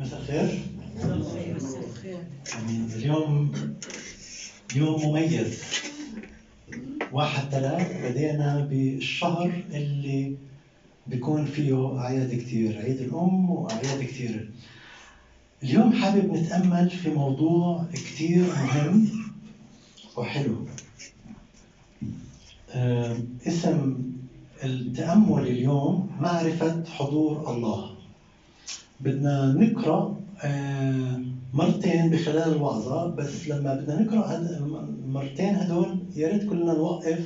مساء الخير. اليوم يوم مميز. واحد ثلاث بدينا بالشهر اللي بيكون فيه أعياد كتير عيد الأم وأعياد كتير اليوم حابب نتأمل في موضوع كتير مهم وحلو. آه، اسم التأمل اليوم معرفة حضور الله. بدنا نقرأ آه، مرتين بخلال الوعظة بس لما بدنا نقرأ هاد- المرتين هدول يا ريت كلنا نوقف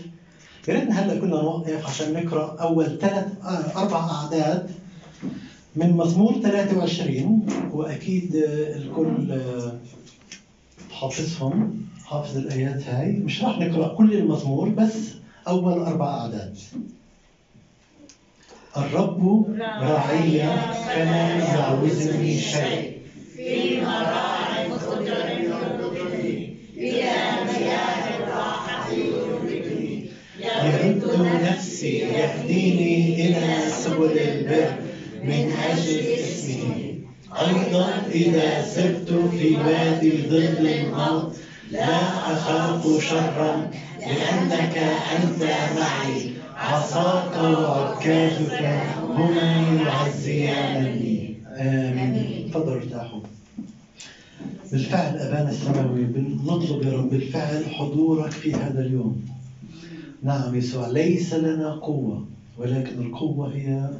يا ريت هلا كلنا نوقف عشان نقرأ أول ثلاث آه، أربع أعداد من مزمور 23 وأكيد آه، الكل حافظهم حافظ الآيات هاي. مش راح نقرأ كل المزمور بس أول أربع أعداد. الرب راعي فلا يعوزني شيء. في مراعي خضر يربطني إلى مياه الراحة يربطني يرد نفسي يهديني إلى سبل البر من أجل اسمه أيضا إذا سرت في وادي ظل الموت لا أخاف شرا لأنك أنت معي. عصاك وعكازك هما يعزيانني آمين. تفضلوا ارتاحوا. بالفعل أبانا السماوي بنطلب يا رب بالفعل حضورك في هذا اليوم. نعم يسوع ليس لنا قوة ولكن القوة هي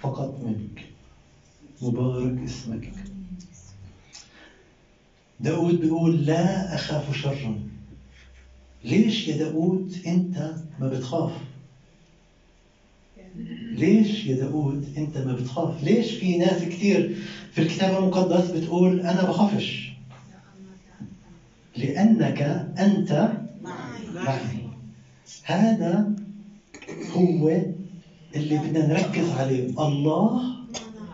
فقط منك. مبارك اسمك. داود بيقول لا أخاف شرا. ليش يا داود أنت ما بتخاف؟ ليش يا داود أنت ما بتخاف ليش في ناس كثير في الكتاب المقدس بتقول أنا بخافش؟ لأنك أنت معي. هذا هو اللي بدنا نركز عليه. الله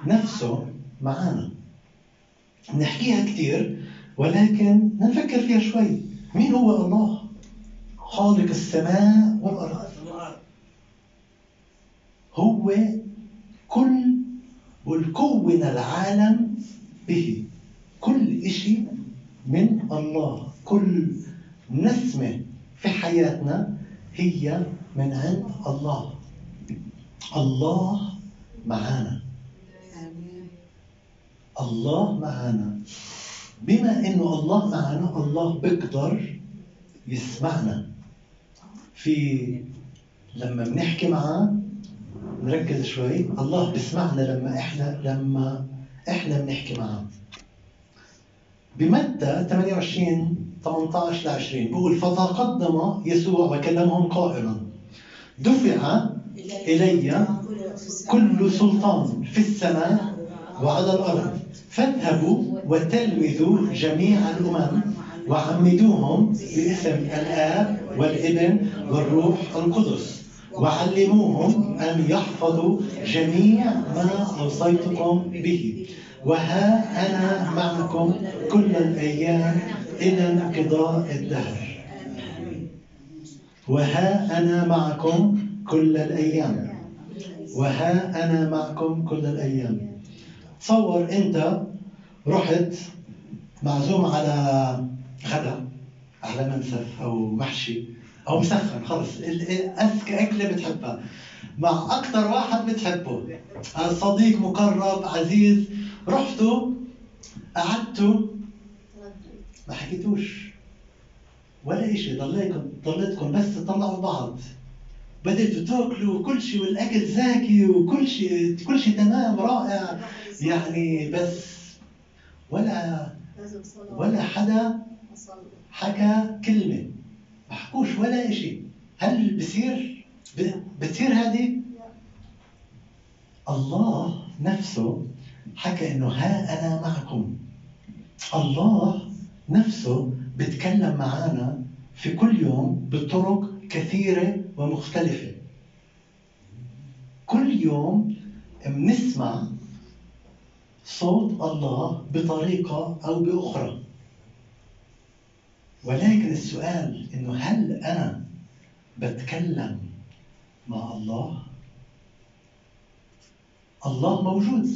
نفسه معانا. نحكيها كثير ولكن نفكر فيها شوي. مين هو الله؟ خالق السماء والأرض. هو كل والكون العالم به. كل إشي من الله. كل نسمة في حياتنا هي من عند الله. الله معانا. الله معانا. بما إنه الله معانا الله بيقدر يسمعنا. في لما بنحكي معاه نركز شوي. الله بيسمعنا لما إحنا لما إحنا بنحكي معاه بمتى 28 18 ل 20 بيقول فتقدم يسوع وكلمهم قائلا دفع إلي كل سلطان في السماء وعلى الأرض فاذهبوا وتلمذوا جميع الأمم وعمدوهم باسم الآب والابن والروح القدس. وعلموهم أن يحفظوا جميع ما أوصيتكم به. وها أنا معكم كل الأيام إلى انقضاء الدهر. وها أنا معكم كل الأيام. وها أنا معكم كل الأيام. تصور أنت رحت معزوم على غدا على منسف أو محشي. أو مسخن خلص. أذكى أكلة بتحبها. مع أكثر واحد بتحبه. صديق مقرب عزيز. رحتوا؟ قعدتوا؟ ما حكيتوش. ولا إشي. ضليتكم ضليتكم بس تطلعوا بعض. بدأتوا تاكلوا وكل شيء والأكل زاكي وكل شيء كل شيء تمام رائع. يعني بس ولا ولا حدا حكى كلمة. ما حكوش ولا إشي هل بصير بتصير هذه؟ الله نفسه حكى إنه ها أنا معكم. الله نفسه بيتكلم معنا في كل يوم بطرق كثيرة ومختلفة. كل يوم بنسمع صوت الله بطريقة أو بأخرى. ولكن السؤال إنه هل أنا بتكلم مع الله؟ الله موجود.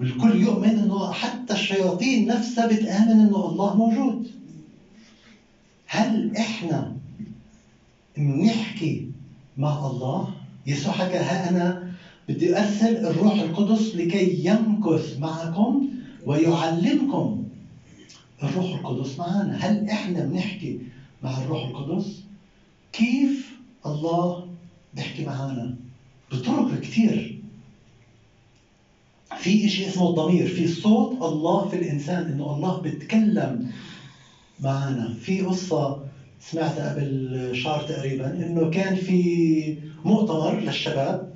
والكل يؤمن إنه حتى الشياطين نفسها بتآمن إنه الله موجود. هل إحنا بنحكي مع الله؟ يسوع حكى ها أنا بدي أرسل الروح القدس لكي يمكث معكم ويعلمكم الروح القدس معنا هل إحنا بنحكي مع الروح القدس؟ كيف الله بيحكي معنا بطرق كثير في شيء اسمه الضمير. في صوت الله في الإنسان إنه الله بيتكلم معنا في قصة سمعتها قبل شهر تقريبا إنه كان في مؤتمر للشباب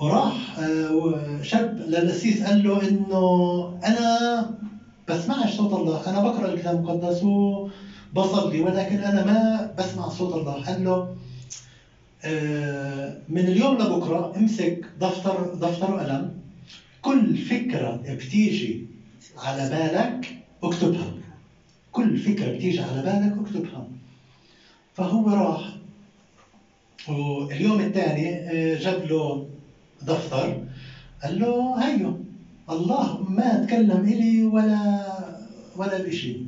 وراح آه، شاب للأسيس قال له إنه أنا بسمعش صوت الله. أنا بقرا الكتاب المقدس وبصلي ولكن أنا ما بسمع صوت الله. قال له آه، من اليوم لبكرة امسك دفتر دفتر وقلم. كل فكرة بتيجي على بالك اكتبها. كل فكرة بتيجي على بالك اكتبها. فهو راح واليوم الثاني آه، جاب له دفتر. قال له هيو. الله ما تكلم إلي ولا ولا بشيء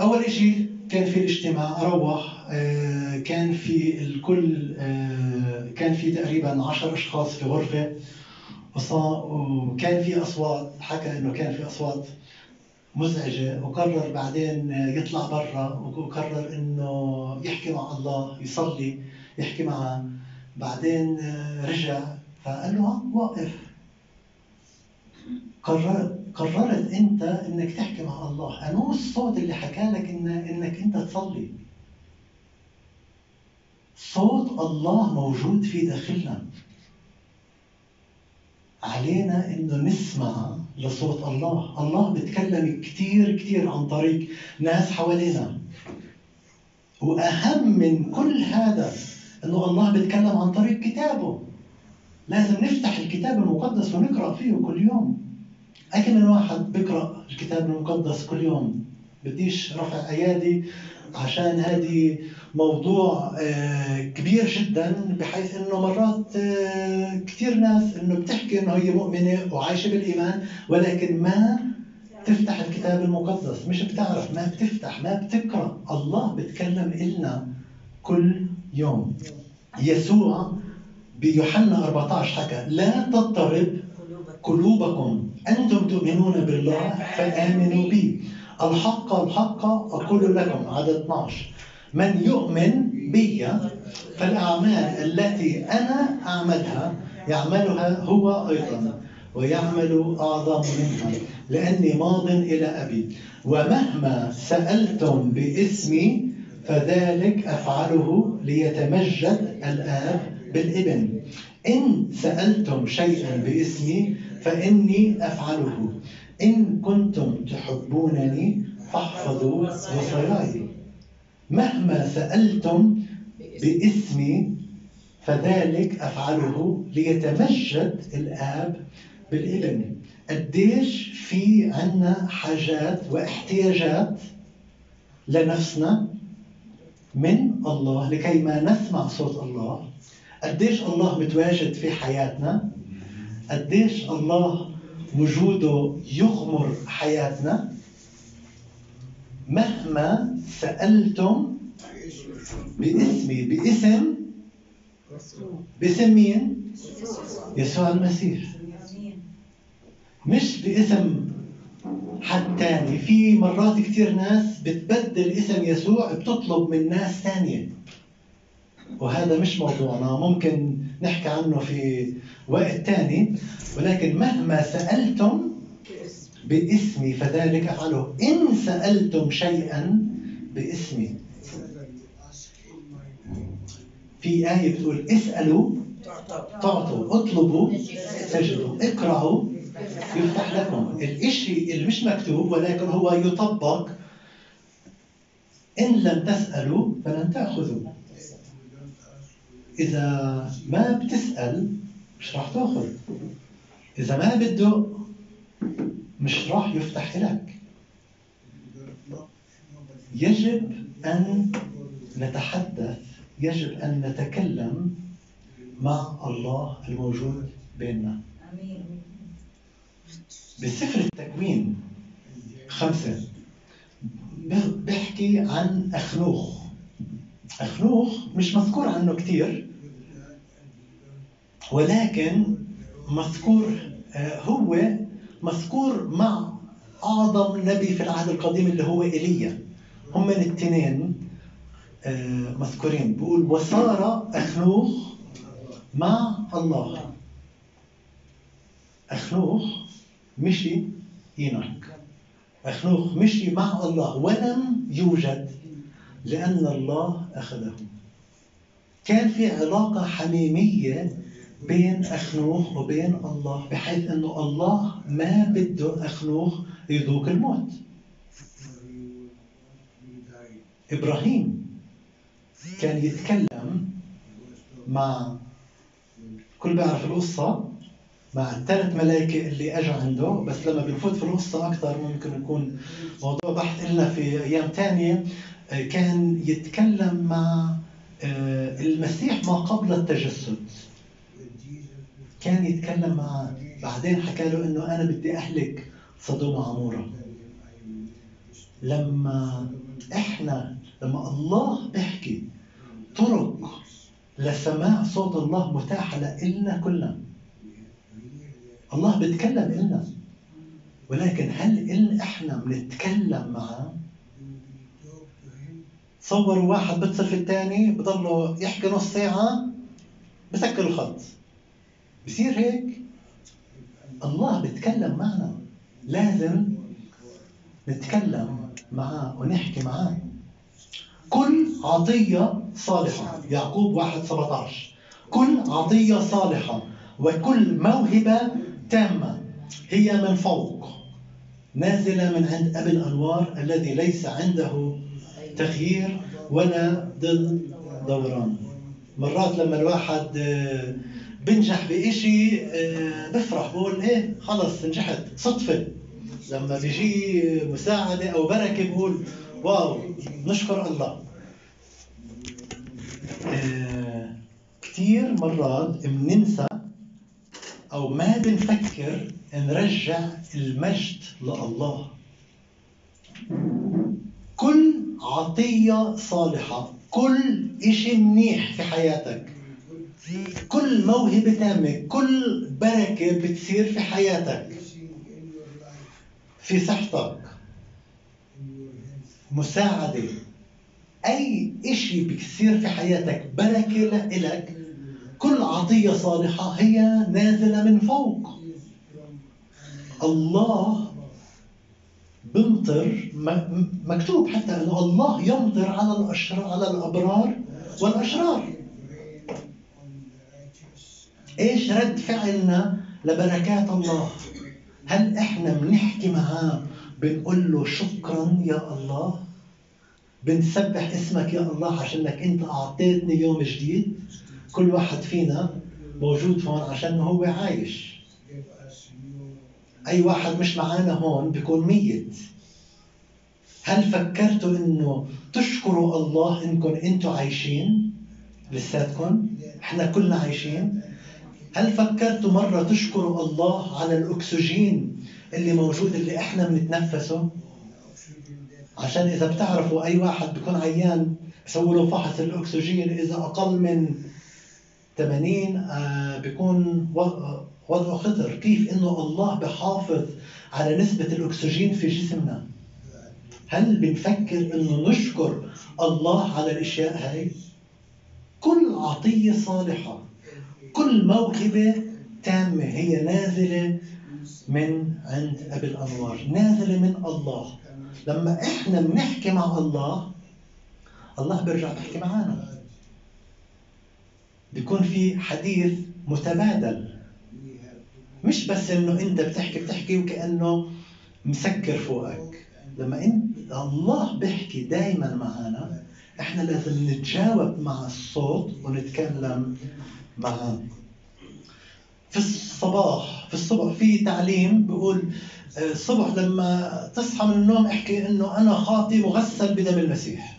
أول شيء كان في الاجتماع روح آه، كان في الكل آه، كان في تقريبا عشر أشخاص في غرفة. وكان في أصوات حكى إنه كان في أصوات مزعجة. وقرر بعدين يطلع برا وقرر إنه يحكي مع الله يصلي يحكي معه. بعدين رجع فقال له وقف قررت قررت أنت إنك تحكي مع الله. انو الصوت اللي حكى لك إن إنك أنت تصلي. صوت الله موجود في داخلنا. علينا إنه نسمع لصوت الله. الله بيتكلم كثير كثير عن طريق ناس حوالينا. وأهم من كل هذا إنه الله بيتكلم عن طريق كتابه. لازم نفتح الكتاب المقدس ونقرأ فيه كل يوم. أكم من واحد بيقرأ الكتاب المقدس كل يوم؟ بديش رفع أيادي عشان هذه موضوع آه، كبير جدا بحيث إنه مرات آه، كثير ناس إنه بتحكي إنه هي مؤمنة وعايشة بالإيمان ولكن ما تفتح الكتاب المقدس. مش بتعرف ما بتفتح ما بتقرأ. الله بتكلم إلنا كل يوم. يسوع بيوحنا 14 حكى لا تضطرب قلوبكم أنتم تؤمنون بالله فآمنوا بي. الحق الحق أقول لكم عدد 12 من يؤمن بي فالأعمال التي أنا أعملها يعملها هو أيضا ويعمل أعظم منها لأني ماض إلى أبي. ومهما سألتم باسمي فذلك أفعله ليتمجد الآب بالإبن. إن سألتم شيئا باسمي فإني أفعله. إن كنتم تحبونني فاحفظوا وصاياي مهما سألتم باسمي فذلك أفعله ليتمجد الآب بالابن. قديش في عنا حاجات واحتياجات لنفسنا من الله لكي ما نسمع صوت الله. قديش الله متواجد في حياتنا. قديش الله وجوده يغمر حياتنا مهما سألتم باسمي باسم باسم مين؟ يسوع المسيح. مش باسم حد تاني. في مرات كثير ناس بتبدل اسم يسوع بتطلب من ناس ثانية وهذا مش موضوعنا. ممكن نحكي عنه في وقت ثاني ولكن مهما سألتم باسمي فذلك أفعله. إن سألتم شيئا باسمي. في آية بتقول اسألوا تعطوا اطلبوا تجدوا اقرأوا يفتح لكم. الإشي اللي مش مكتوب ولكن هو يطبق. إن لم تسألوا فلن تأخذوا. إذا ما بتسأل مش راح تأخذ. إذا ما بده مش راح يفتح لك يجب أن نتحدث يجب أن نتكلم مع الله الموجود بيننا. بسفر التكوين خمسة ب- بيحكي عن أخنوخ. أخنوخ مش مذكور عنه كثير ولكن مذكور آه، هو مذكور مع أعظم نبي في العهد القديم اللي هو إيليا. هم الاثنين آه، مذكورين. بيقول وصار أخنوخ مع الله. أخنوخ مشي إينوك أخنوخ مشي مع الله ولم يوجد. لأن الله أخذه كان في علاقة حميمية بين أخنوخ وبين الله بحيث أنه الله ما بده أخنوخ يذوق الموت. إبراهيم كان يتكلم مع كل بيعرف القصة مع الثلاث ملائكة اللي اجوا عنده بس لما بنفوت في القصة أكثر ممكن يكون موضوع بحث لنا في أيام تانية. آه، كان يتكلم مع آه، المسيح ما قبل التجسد. كان يتكلم مع بعدين حكى له إنه أنا بدي أهلك صدوم وعموره لما إحنا لما الله بيحكي طرق لسماع صوت الله متاحة لنا كلنا. الله بيتكلم إلنا. ولكن هل إن إحنا بنتكلم معه تصوروا واحد بيتصل في الثاني بضله يحكي نص ساعة بسكر الخط. بصير هيك؟ الله بيتكلم معنا. لازم نتكلم معاه ونحكي معاه. كل عطية صالحة. يعقوب 1 17 كل عطية صالحة وكل موهبة تامة. هي من فوق. نازلة من عند أبي الأنوار الذي ليس عنده تغيير ولا ظل دوران. مرات لما الواحد آه، بنجح بإشي آه، بفرح بقول إيه خلص نجحت صدفة. لما بيجي مساعدة أو بركة بقول واو نشكر الله. آه، كتير مرات بننسى أو ما بنفكر نرجع المجد لله. كل عطية صالحة. كل إشي منيح في حياتك. كل موهبة تامة كل بركة بتصير في حياتك. في صحتك. مساعدة. أي إشي بيصير في حياتك بركة لإلك كل عطية صالحة هي نازلة من فوق. الله بمطر مكتوب حتى إنه الله يمطر على الاشرار على الأبرار والأشرار. إيش رد فعلنا لبركات الله؟ هل إحنا بنحكي معاه بنقول له شكرا يا الله؟ بنسبح اسمك يا الله عشانك أنت أعطيتني يوم جديد؟ كل واحد فينا موجود هون عشان هو عايش. أي واحد مش معانا هون بيكون ميت. هل فكرتوا إنه تشكروا الله انكم أنتم عايشين؟ لساتكم إحنا كلنا عايشين. هل فكرتوا مرة تشكروا الله على الأكسجين اللي موجود اللي إحنا بنتنفسه؟ عشان إذا بتعرفوا أي واحد بيكون عيان بسووا له فحص الأكسجين إذا أقل من 80 آه، بيكون وضعه خطر كيف إنه الله بحافظ على نسبة الأكسجين في جسمنا؟ هل بنفكر إنه نشكر الله على الأشياء هاي؟ كل عطية صالحة كل موهبة تامة هي نازلة من عند أبي الأنوار نازلة من الله. لما إحنا بنحكي مع الله الله بيرجع بيحكي معنا بيكون في حديث متبادل. مش بس إنه أنت بتحكي بتحكي وكأنه مسكر فوقك. لما انت الله بيحكي دائما معنا إحنا لازم نتجاوب مع الصوت ونتكلم معاه في الصباح في الصبح في تعليم بيقول آه، الصبح لما تصحى من النوم احكي إنه أنا خاطي مغسل بدم المسيح.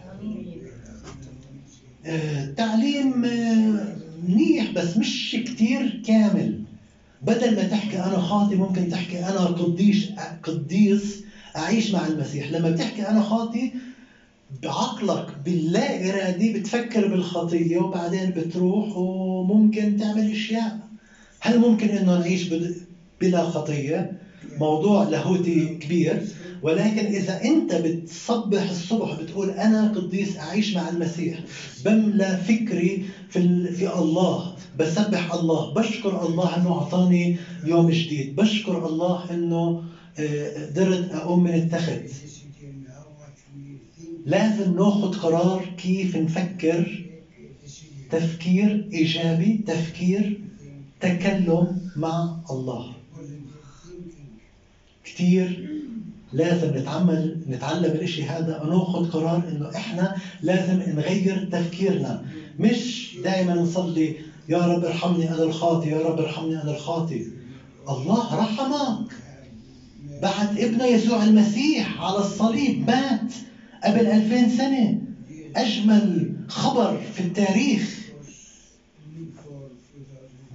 آه، تعليم آه، منيح بس مش كتير كامل. بدل ما تحكي أنا خاطي ممكن تحكي أنا قديس قديس أعيش مع المسيح. لما بتحكي أنا خاطي بعقلك باللا ارادي بتفكر بالخطية وبعدين بتروح وممكن تعمل أشياء. هل ممكن إنه نعيش بل- بلا خطية؟ موضوع لاهوتي كبير ولكن إذا أنت بتصبح الصبح بتقول أنا قديس أعيش مع المسيح بملى فكري في في الله بسبح الله بشكر الله إنه أعطاني يوم جديد بشكر الله إنه آه، قدرت أقوم من التخت. لازم ناخذ قرار كيف نفكر. تفكير إيجابي تفكير تكلم مع الله. كثير لازم نتعمل نتعلم الإشي هذا وناخذ قرار إنه إحنا لازم نغير تفكيرنا. مش دائما نصلي يا رب ارحمني أنا الخاطي يا رب ارحمني أنا الخاطي. الله رحمك. بعد ابنه يسوع المسيح على الصليب مات قبل 2000 سنة. أجمل خبر في التاريخ.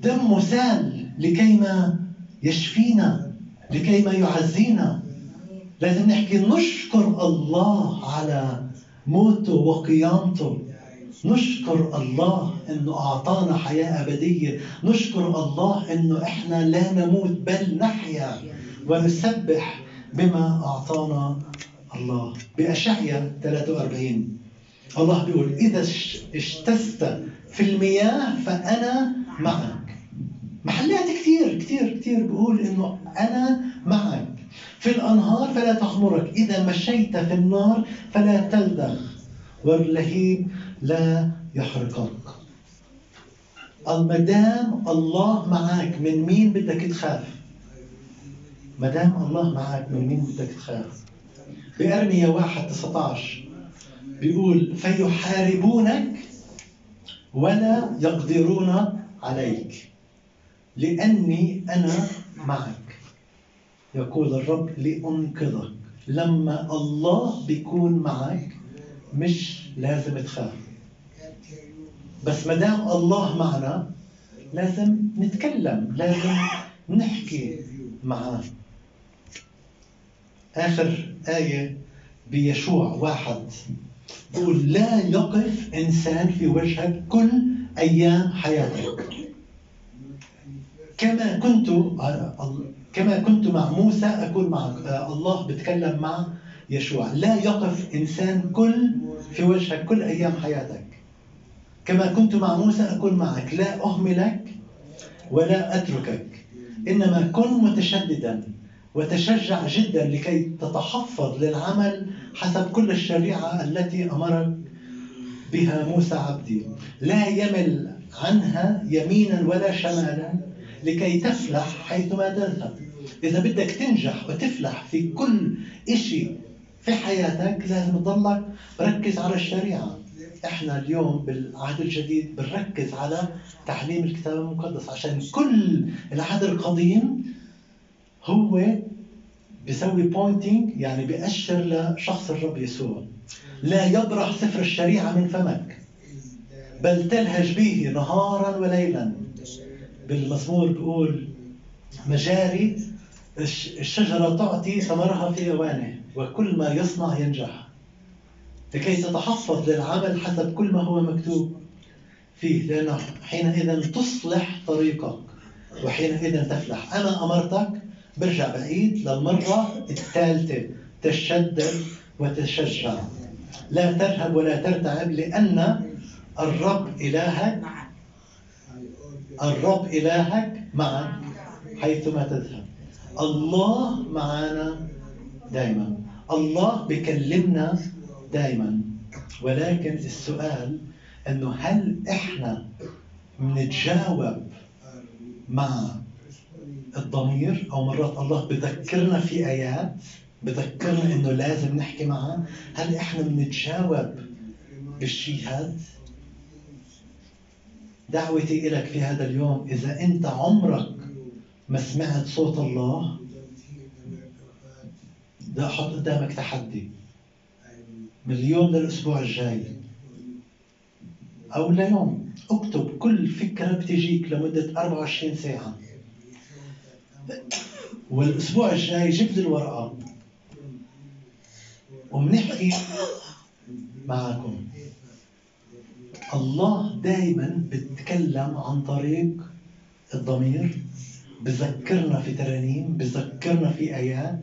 دمه سال لكيما يشفينا. لكيما يعزينا. لازم نحكي نشكر الله على موته وقيامته. نشكر الله إنه أعطانا حياة أبدية. نشكر الله إنه إحنا لا نموت بل نحيا ونسبح بما أعطانا الله. بأشعيا 43 الله بيقول إذا اشتست في المياه فأنا معك محلات كثير كثير كثير بيقول إنه أنا معك. في الأنهار فلا تغمرك إذا مشيت في النار فلا تلدغ. واللهيب لا يحرقك. المدام الله معك. من مين بدك تخاف؟ مدام الله معك. من مين بدك تخاف؟ بأرمية واحد 19 بيقول فيحاربونك ولا يقدرون عليك. لأني أنا معك. يقول الرب لأنقذك. لما الله بيكون معك مش لازم تخاف. بس ما دام الله معنا لازم نتكلم لازم نحكي معاه. آخر آية بيشوع واحد. بيقول لا يقف إنسان في وجهك كل أيام حياتك. كما كنت كما كنت مع موسى أكون معك آه، الله بتكلم مع يشوع. لا يقف إنسان كل في وجهك كل أيام حياتك. كما كنت مع موسى أكون معك. لا أهملك ولا أتركك. إنما كن متشددا وتشجع جدا لكي تتحفظ للعمل حسب كل الشريعة التي أمرك بها موسى عبدي. لا يمل عنها يمينا ولا شمالا. لكي تفلح حيثما تذهب. إذا بدك تنجح وتفلح في كل إشي في حياتك لازم تضلك ركز على الشريعة. إحنا اليوم بالعهد الجديد بنركز على تعليم الكتاب المقدس عشان كل العهد القديم هو بيسوي بوينتينج يعني بيأشر لشخص الرب يسوع. لا يبرح سفر الشريعة من فمك بل تلهج به نهارا وليلا. بالمزمور بيقول مجاري الش- الشجرة تعطي ثمرها في أوانه وكل ما يصنع ينجح. لكي تتحفظ للعمل حسب كل ما هو مكتوب فيه لأنه حينئذ تصلح طريقك وحينئذ تفلح. أنا أمرتك برجع بعيد للمرة الثالثة تشدد وتشجع. لا ترهب ولا ترتعب لأن الرب إلهك الرب إلهك معك حيثما تذهب. الله معنا دائما الله بكلمنا دائما ولكن السؤال إنه هل إحنا بنتجاوب مع الضمير؟ أو مرات الله بذكرنا في آيات بذكرنا إنه لازم نحكي معه هل إحنا بنتجاوب بالشيء هذا دعوتي إلك في هذا اليوم إذا أنت عمرك ما سمعت صوت الله بدي أحط قدامك تحدي. من اليوم للأسبوع الجاي أو ليوم اكتب كل فكرة بتجيك لمدة 24 ساعة. والأسبوع الجاي جيب لي الورقة وبنحكي معكم. الله دائما بيتكلم عن طريق الضمير بذكرنا في ترانيم بذكرنا في آيات.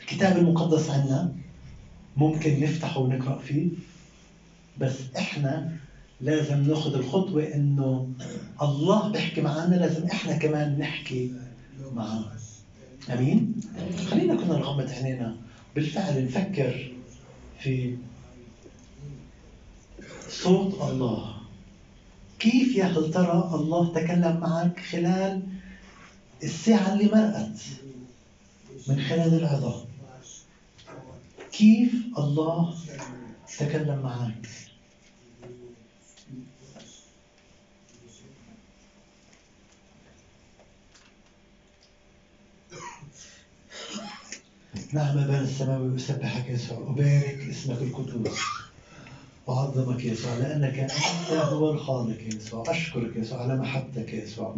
الكتاب المقدس عنا ممكن نفتحه ونقرأ فيه بس إحنا لازم ناخذ الخطوة إنه الله بيحكي معنا لازم إحنا كمان نحكي معه. آمين؟ خلينا كنا نغمض عينينا. بالفعل نفكر في صوت الله. كيف يا هل ترى الله تكلم معك خلال الساعة اللي مرقت من خلال العظة كيف الله تكلم معك؟ نعم أبانا السماوي أسبحك يسوع أبارك اسمك القدوس. وعظمك يسوع لأنك أنت هو الخالق يسوع. أشكرك يسوع على محبتك يسوع.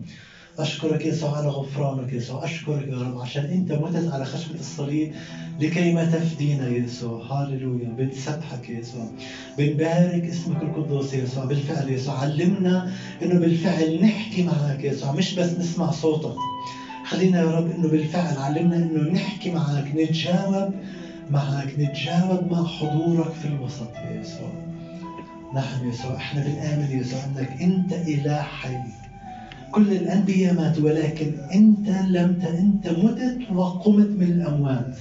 أشكرك يسوع على غفرانك يسوع. أشكرك يا رب عشان أنت متت على خشبة الصليب لكي ما تفدينا يسوع. هاللويا. بنسبحك يسوع. بنبارك اسمك القدوس يسوع. بالفعل يسوع. علمنا إنه بالفعل نحكي معك يسوع. مش بس نسمع صوتك. خلينا يا رب إنه بالفعل علمنا إنه نحكي معك نتجاوب معك نتجاوب مع حضورك في الوسط يا يسوع. نعم يسوع إحنا بنآمن يسوع انك أنت اله حي كل الأنبياء ماتوا ولكن أنت لم ت... أنت متت وقمت من الأموات.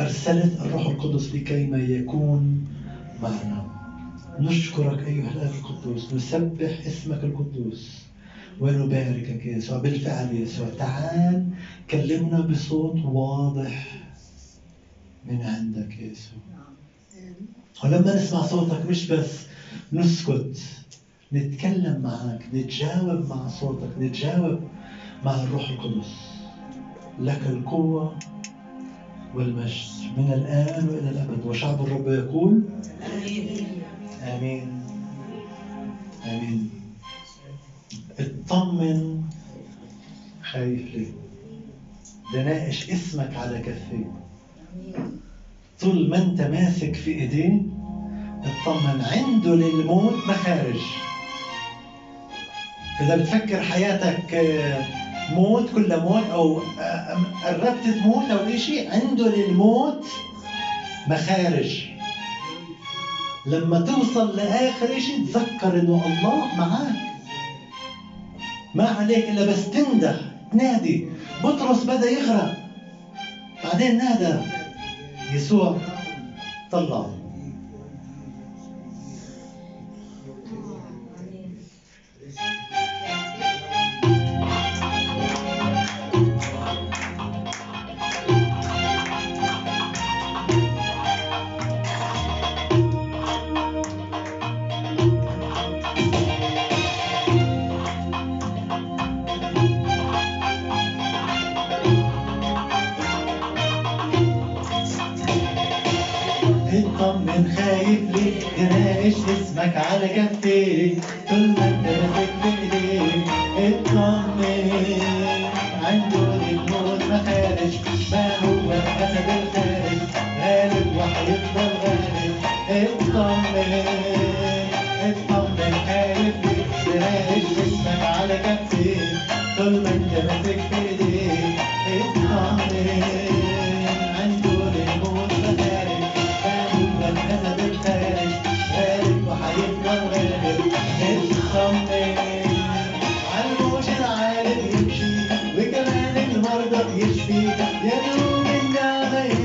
أرسلت الروح القدس لكي ما يكون معنا. نشكرك أيها الآب القدوس نسبح اسمك القدوس ونباركك يا يسوع بالفعل يا يسوع. تعال كلمنا بصوت واضح من عندك يا يسوع. ولما نسمع صوتك مش بس نسكت. نتكلم معك نتجاوب مع صوتك نتجاوب مع الروح القدس. لك القوة والمجد من الآن وإلى الأبد. وشعب الرب يقول آمين. آمين. اطمن خايف ليه؟ ده ناقش اسمك على كفيه طول ما انت ماسك في ايديه اطمن عنده للموت مخارج إذا بتفكر حياتك موت كل موت أو قربت تموت أو شيء عنده للموت مخارج لما توصل لآخر شيء تذكر إنه الله معك ما عليك إلا بس تنده تنادي. بطرس بدأ يغرق. بعدين نادى. يسوع طلع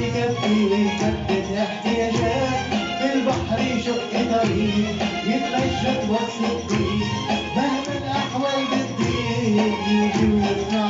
يكفي احتياجات البحر يشق طريق يتمشى وسط الطريق مهما الأحوال بتضيق يجي ويسمع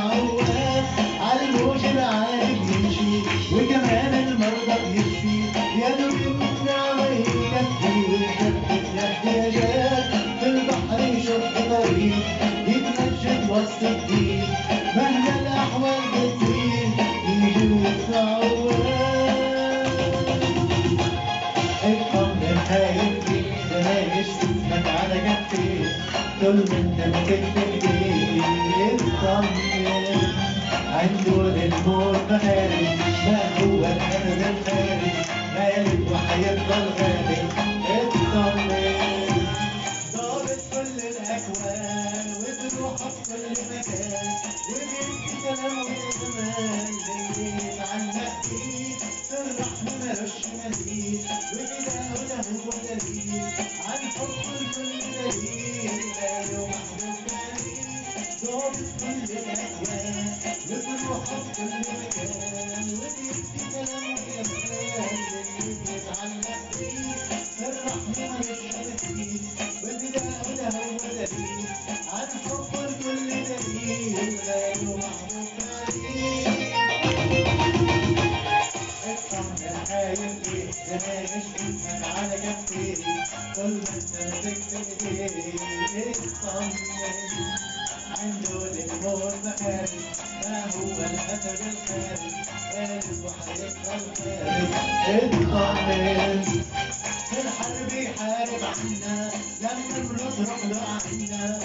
منك بكلمة بيطمن عنده الأمور مهاري ما هو أنا ده الخارج مالك غالي الاسد الخارج غالب وحيفضل خارج اطمن الحرب يحارب عنا لما بنضرب عنا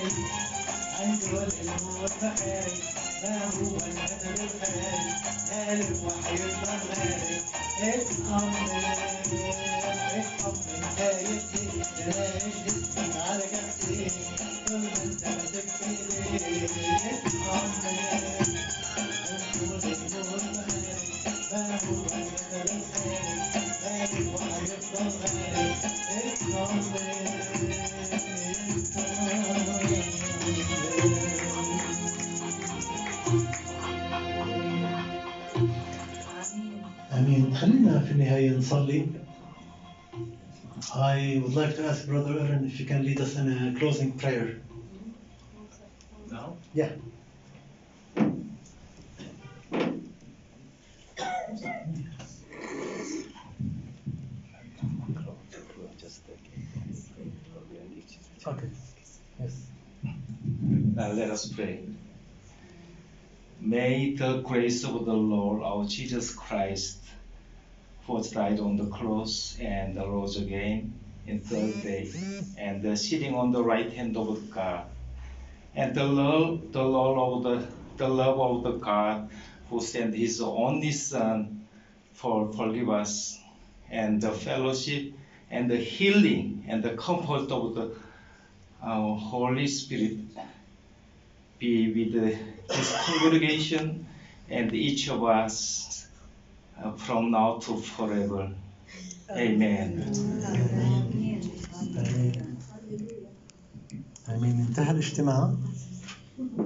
اطمن عنده الموت مخارج ما هو الاسد الخارج غالب وحيفضل غالب اطمن اطمن خايف ليه تلاقيش اسمك على كفي طول ما انت ماسك ايديه اطمن امين نصلي I would like to ask Brother Aaron if you can lead us in a closing prayer. Now? Yeah. Okay. Yes. Now let us pray. May the grace of the Lord our Jesus Christ, was died on the cross and rose again in third day, and uh, sitting on the right hand of God, and the love, the love of the, the love of the God who sent His only Son for forgive us, and the fellowship and the healing and the comfort of the Holy Spirit be with the- this congregation and each of us from now to forever. Amen. آمين آمين انتهى الاجتماع